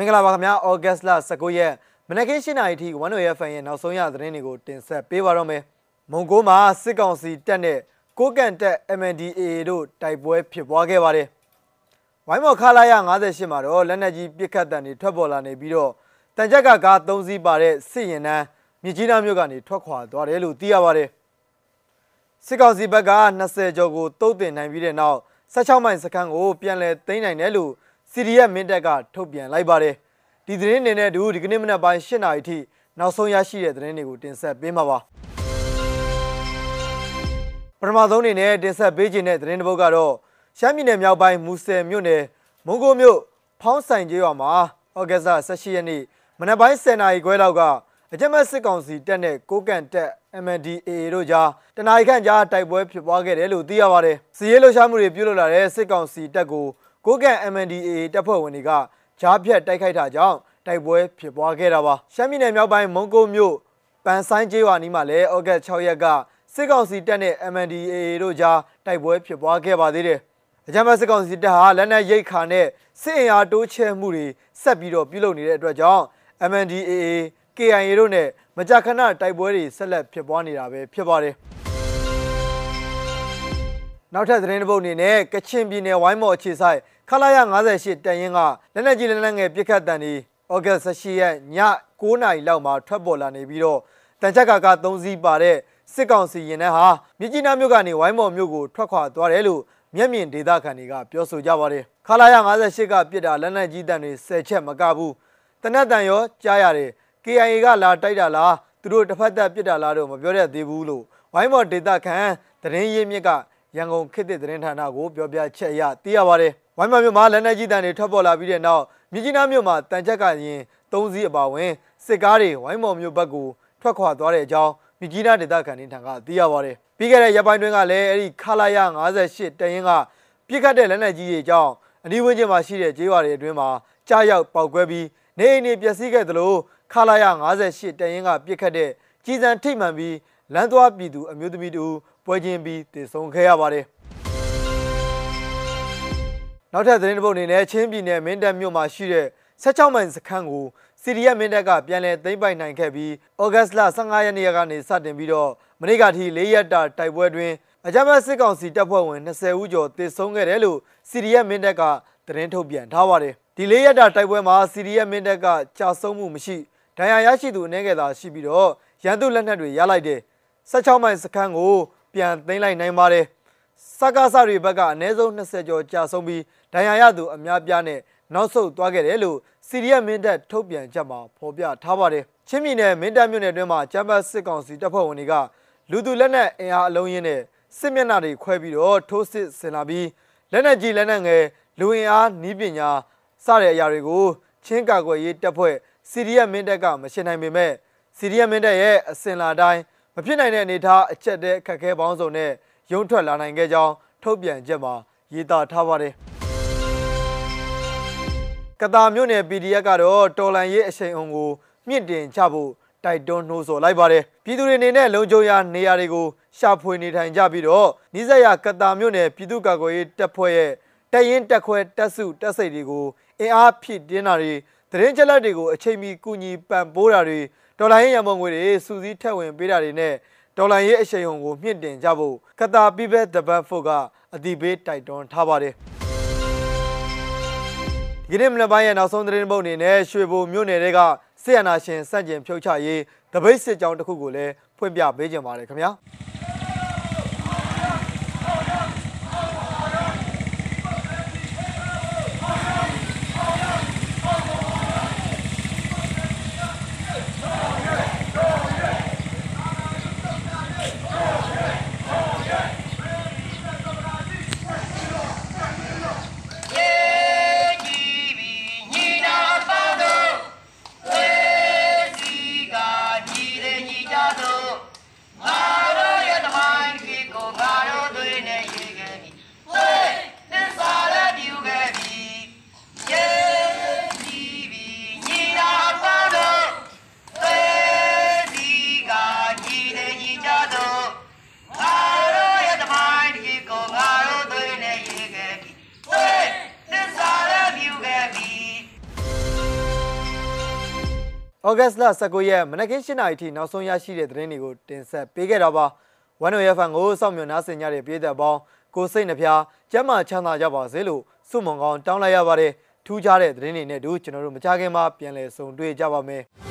မင်္ဂလာပါခင်ဗျာဩဂတ်စ်လ19ရက်မနက်ခင်း7:00နာရီထိဝန်တော်ရဖန်ရဲ့နောက်ဆုံးရသတင်းတွေကိုတင်ဆက်ပေးပါတော့မယ်မုံကိုမှာစစ်ကောင်စီတပ်နဲ့ကိုကန်တက် MNDAA တို့တိုက်ပွဲဖြစ်ပွားခဲ့ပါတယ်ဝိုင်းမော်ခလာရ58မှာတော့လက်နက်ကြီးပစ်ခတ်တံတွေထွက်ပေါ်လာနေပြီးတော့တန်ကြက်ကကား3စီးပါတဲ့စစ်ရင်နှန်းမြကြီးနားမြို့ကနေထွက်ခွာသွားတယ်လို့သိရပါတယ်စစ်ကောင်စီဘက်က20ကျော်ကိုတုတ်တင်နိုင်ပြီးတဲ့နောက်16မိုင်စခန်းကိုပြန်လည်သိမ်းနိုင်တယ်လို့ CDF မင်းတပ်ကထုတ်ပြန်လိုက်ပါတယ်ဒီသတင်းနေနဲ့တူဒီကနေ့မနက်ပိုင်း8နာရီထိနောက်ဆုံးရရှိတဲ့သတင်းတွေကိုတင်ဆက်ပေးမှာပါပထမဆုံးအနေနဲ့တင်ဆက်ပေးခြင်းတဲ့သတင်းတစ်ပုဒ်ကတော့ရှမ်းပြည်နယ်မြောက်ပိုင်းမူဆယ်မြို့နယ်မုံကိုမြို့ဖောင်းဆိုင်ကျေးရွာမှာဩဂတ်စ်18ရက်နေ့မနက်ပိုင်း10နာရီခွဲလောက်ကအကြမ်းဖက်စစ်ကောင်စီတပ်နဲ့ကိုကန်တပ် MNDAA တို့ကြားတနအီခန့်ကြားတိုက်ပွဲဖြစ်ပွားခဲ့တယ်လို့သိရပါတယ်။စီရေးလှုပ်ရှားမှုတွေပြုလုပ်လာတဲ့စစ်ကောင်စီတပ်ကို ကိုကန် MNDAA တပ်ဖွဲ့ဝင်တွေကကြားဖြတ်တိုက်ခိုက်တာကြောင့်တိုက်ပွဲဖြစ်ပွားခဲ့တာပါ။ရှမ်းပြည်နယ်မြောက်ပိုင်းမုံကိုမြို့ပန်ဆိုင်ကျေးရွာနီးမှာလည်းဩဂတ်6ရက်ကစစ်ကောင်စီတပ်နဲ့ MNDAA တို့ကြားတိုက်ပွဲဖြစ်ပွားခဲ့ပါသေးတယ်။အကြမ်းဖက်စစ်ကောင်စီတပ်ဟာလက်နက်ရိတ်ခါနဲ့စစ်အင်အားတိုးချဲ့မှုတွေဆက်ပြီးတော့ပြုလုပ်နေတဲ့အတွက်ကြောင့် MNDAA KIA တို့နဲ့မကြာခဏတိုက်ပွဲတွေဆက်လက်ဖြစ်ပွားနေတာပဲဖြစ်ပါတယ်။ နောက်ထပ်သတင်းတစ်ပုဒ်အနေနဲ့ကချင်ပြည်နယ်ဝိုင်းမော်အခြေဆိုင်ခလာရ58တန်ရင်ကလက်နက်ကြီးလက်နက်ငယ်ပစ်ခတ်တန်ဒီဩဂတ်18ရက်ည9နာရီလောက်မှာထွက်ပေါ်လာနေပြီးတော့တန်ချက်ကက3စီးပါတဲ့စစ်ကောင်စီရင်တဲ့ဟာမြကြီးနားမြို့ကနေဝိုင်းမော်မြို့ကိုထွက်ခွာသွားတယ်လို့မျက်မြင်ဒေသခံတွေကပြောဆိုကြပါတယ်ခလာရ58ကပြစ်တာလက်နက်ကြီးတန်တွေ10ချက်မကဘူးတနက်တန်ရောကြားရတယ် KIA ကလာတိုက်တာလားသူတို့တစ်ဖက်သက်ပြစ်တာလားတော့မပြောရသေးဘူးလို့ဝိုင်းမော်ဒေတာခန်သတင်းရင်းမြစ်က ရန်ကုန်ခေတ်သစ်သတင်းဌာနကိုပြောပြချက်အရသိရပါတယ်ဝိုင်းမော်မြို့မှာလက်နက်ကြီးတန်တွေထွက်ပေါ်လာပြီးတဲ့နောက်မြကြီးနားမြို့မှာတန်ချက်ကရင်၃စီးအပါဝင်စစ်ကားတွေဝိုင်းမော်မြို့ဘက်ကိုထွက်ခွာသွားတဲ့အကြောင်းမြကြီးနားဒေတာခန်ထံကသိရပါတယ်ပြီးခဲ့တဲ့ရက်ပိုင်းတွင်းကလည်းအဲ့ဒီခလာရ58တရင်ကပြစ်ခတ်တဲ့လက်နက်ကြီးတွေအကြောင်းအနီးဝန်းကျင်မှာရှိတဲ့ကျေးရွာတွေအတွင်းမှာကြားရောက်ပောက်ကွဲပြီးနေအိမ်တွေပျက်စီးခဲ့သလိုခလာရ58တရင်ကပြစ်ခတ်တဲ့ကြီးစံထိမှန်ပြီးလမ်းသွားပြည်သူအမျိုးသမီးတို့ ပွဲချင်းပြီးတည်ဆုံခဲ့ရပါတယ်နောက်ထပ်သတင်းတစ်ပုဒ်အနေနဲ့ချင်းပြည်နယ်မင်းတပ်မြို့မှာရှိတဲ့16မိုင်စခန်းကိုစီရီယက်မင်းတပ်ကပြန်လည်သိမ်းပိုက်နိုင်ခဲ့ပြီးဩဂတ်စ်လ15ရက်နေ့ကနေစတင်ပြီးတော့မနေ့ကထိ၄ရက်တာတိုက်ပွဲတွင်အကြမ်းဖက်စစ်ကောင်စီတပ်ဖွဲ့ဝင်20ဦးကျော်တေဆုံးခဲ့တယ်လို့စီရီယက်မင်းတပ်ကသတင်းထုတ်ပြန်ထားပါတယ်ဒီ၄ရက်တာတိုက်ပွဲမှာစီရီယက်မင်းတပ်ကကြာဆုံးမှုမရှိဒဏ်ရာရရှိသူအနေငယ်သာရှိပြီးတော့ရန်သူလက်နက်တွေရလိုက်တယ်16မိုင်စခန်းကို ပြန်သိမ်းလိုက်နိုင်ပါတယ်စကားစတွေဘက်ကအနည်းဆုံး20ကျော်ကြာဆုံးပြီးဒဏ်ရာရသူအများပြားနဲ့နောက်ဆုတ်သွားခဲ့တယ်လို့စီရီယက်မင်းတပ်ထုတ်ပြန်ချက်မှာဖော်ပြထားပါတယ်ချင်းပြည်နယ်မင်းတပ်မြို့နယ်အတွင်းမှာကျမ်းပတ်စစ်ကောင်စီတပ်ဖွဲ့ဝင်တွေကလူသူလက်နက်အင်အားအလုံးရင်းနဲ့စစ်မျက်နှာတွေခွဲပြီးတော့ထိုးစစ်ဆင်လာပြီးလက်နက်ကြီးလက်နက်ငယ်လူအင်အားနီးပညာစတဲ့အရာတွေကိုချင်းကာကွယ်ရေးတပ်ဖွဲ့စီရီယက်မင်းတပ်ကမရှင်းနိုင်ပေမဲ့စီရီယက်မင်းတပ်ရဲ့အစင်လာတိုင်း မဖြစ်နိုင်တဲ့အနေအထားအချက်တဲခက်ခဲပေါင်းစုံနဲ့ရုံထွက်လာနိုင်ခဲ့ကြောင်းထုတ်ပြန်ချက်မှာရေးသားထားပါတယ်ကတာမြို့နယ် PDF ကတော့တော်လန်ရေးအရှိန်အုံကိုမြင့်တင်ချဖို့တိုက်တွန်းနှိုးဆော်လိုက်ပါတယ်ပြည်သူတွေအနေနဲ့လုံခြုံရာနေရာတွေကိုရှာဖွေနေထိုင်ကြပြီးတော့နိစရကတာမြို့နယ်ပြည်သူ့ကာကွယ်ရေးတပ်ဖွဲ့ရဲ့တပ်ရင်းတပ်ခွဲတပ်စုတပ်စိတ်တွေကိုအင်အားဖြည့်တင်းတာတွေ သတင်းချက်လက်တွေကိုအချိန်မီကူညီပံ့ပိုးတာတွေဒေါ်လာရင်းရန်ပုံငွေတွေစူးစီးထက်ဝင်ပေးတာတွေနဲ့ဒေါ်လာရေးအရှိန်ဟုန်ကိုမြင့်တင်ကြဖို့ကတာပီဘက်ဒဘတ်ဖို့ကအတိပေးတိုက်တွန်းထားပါတယ်ဒီနေ့မနက်ပိုင်းရဲ့နောက်ဆုံးသတင်းပုတ်အနေနဲ့ရွှေဘိုမြို့နယ်တွေကဆီယနာရှင်စန့်ကျင်ဖြုတ်ချရေးတပိတ်စစ်ကြောင်းတစ်ခုကိုလည်းဖွင့်ပြပေးကြပါတယ်ခင်ဗျာ ဩဂတ်စ်လ19ရက်မနက်ခင်း7:00နာရီထိနောက်ဆုံးရရှိတဲ့သတင်းတွေကိုတင်ဆက်ပေးခဲ့တာပါ။ဝန်တော်ရဖန်ကိုစောင့်မျှော်နားဆင်ကြတဲ့ပြည်သက်ပေါင်းကိုစိတ်နှဖျားကျမ်းမာချမ်းသာကြပါစေလို့ဆုမွန်ကောင်းတောင်းလိုက်ရပါတယ်။ထူးခြားတဲ့သတင်းတွေနဲ့အတူကျွန်တော်တို့မကြခင်မှာပြန်လည်ဆုံတွေ့ကြပါမယ်။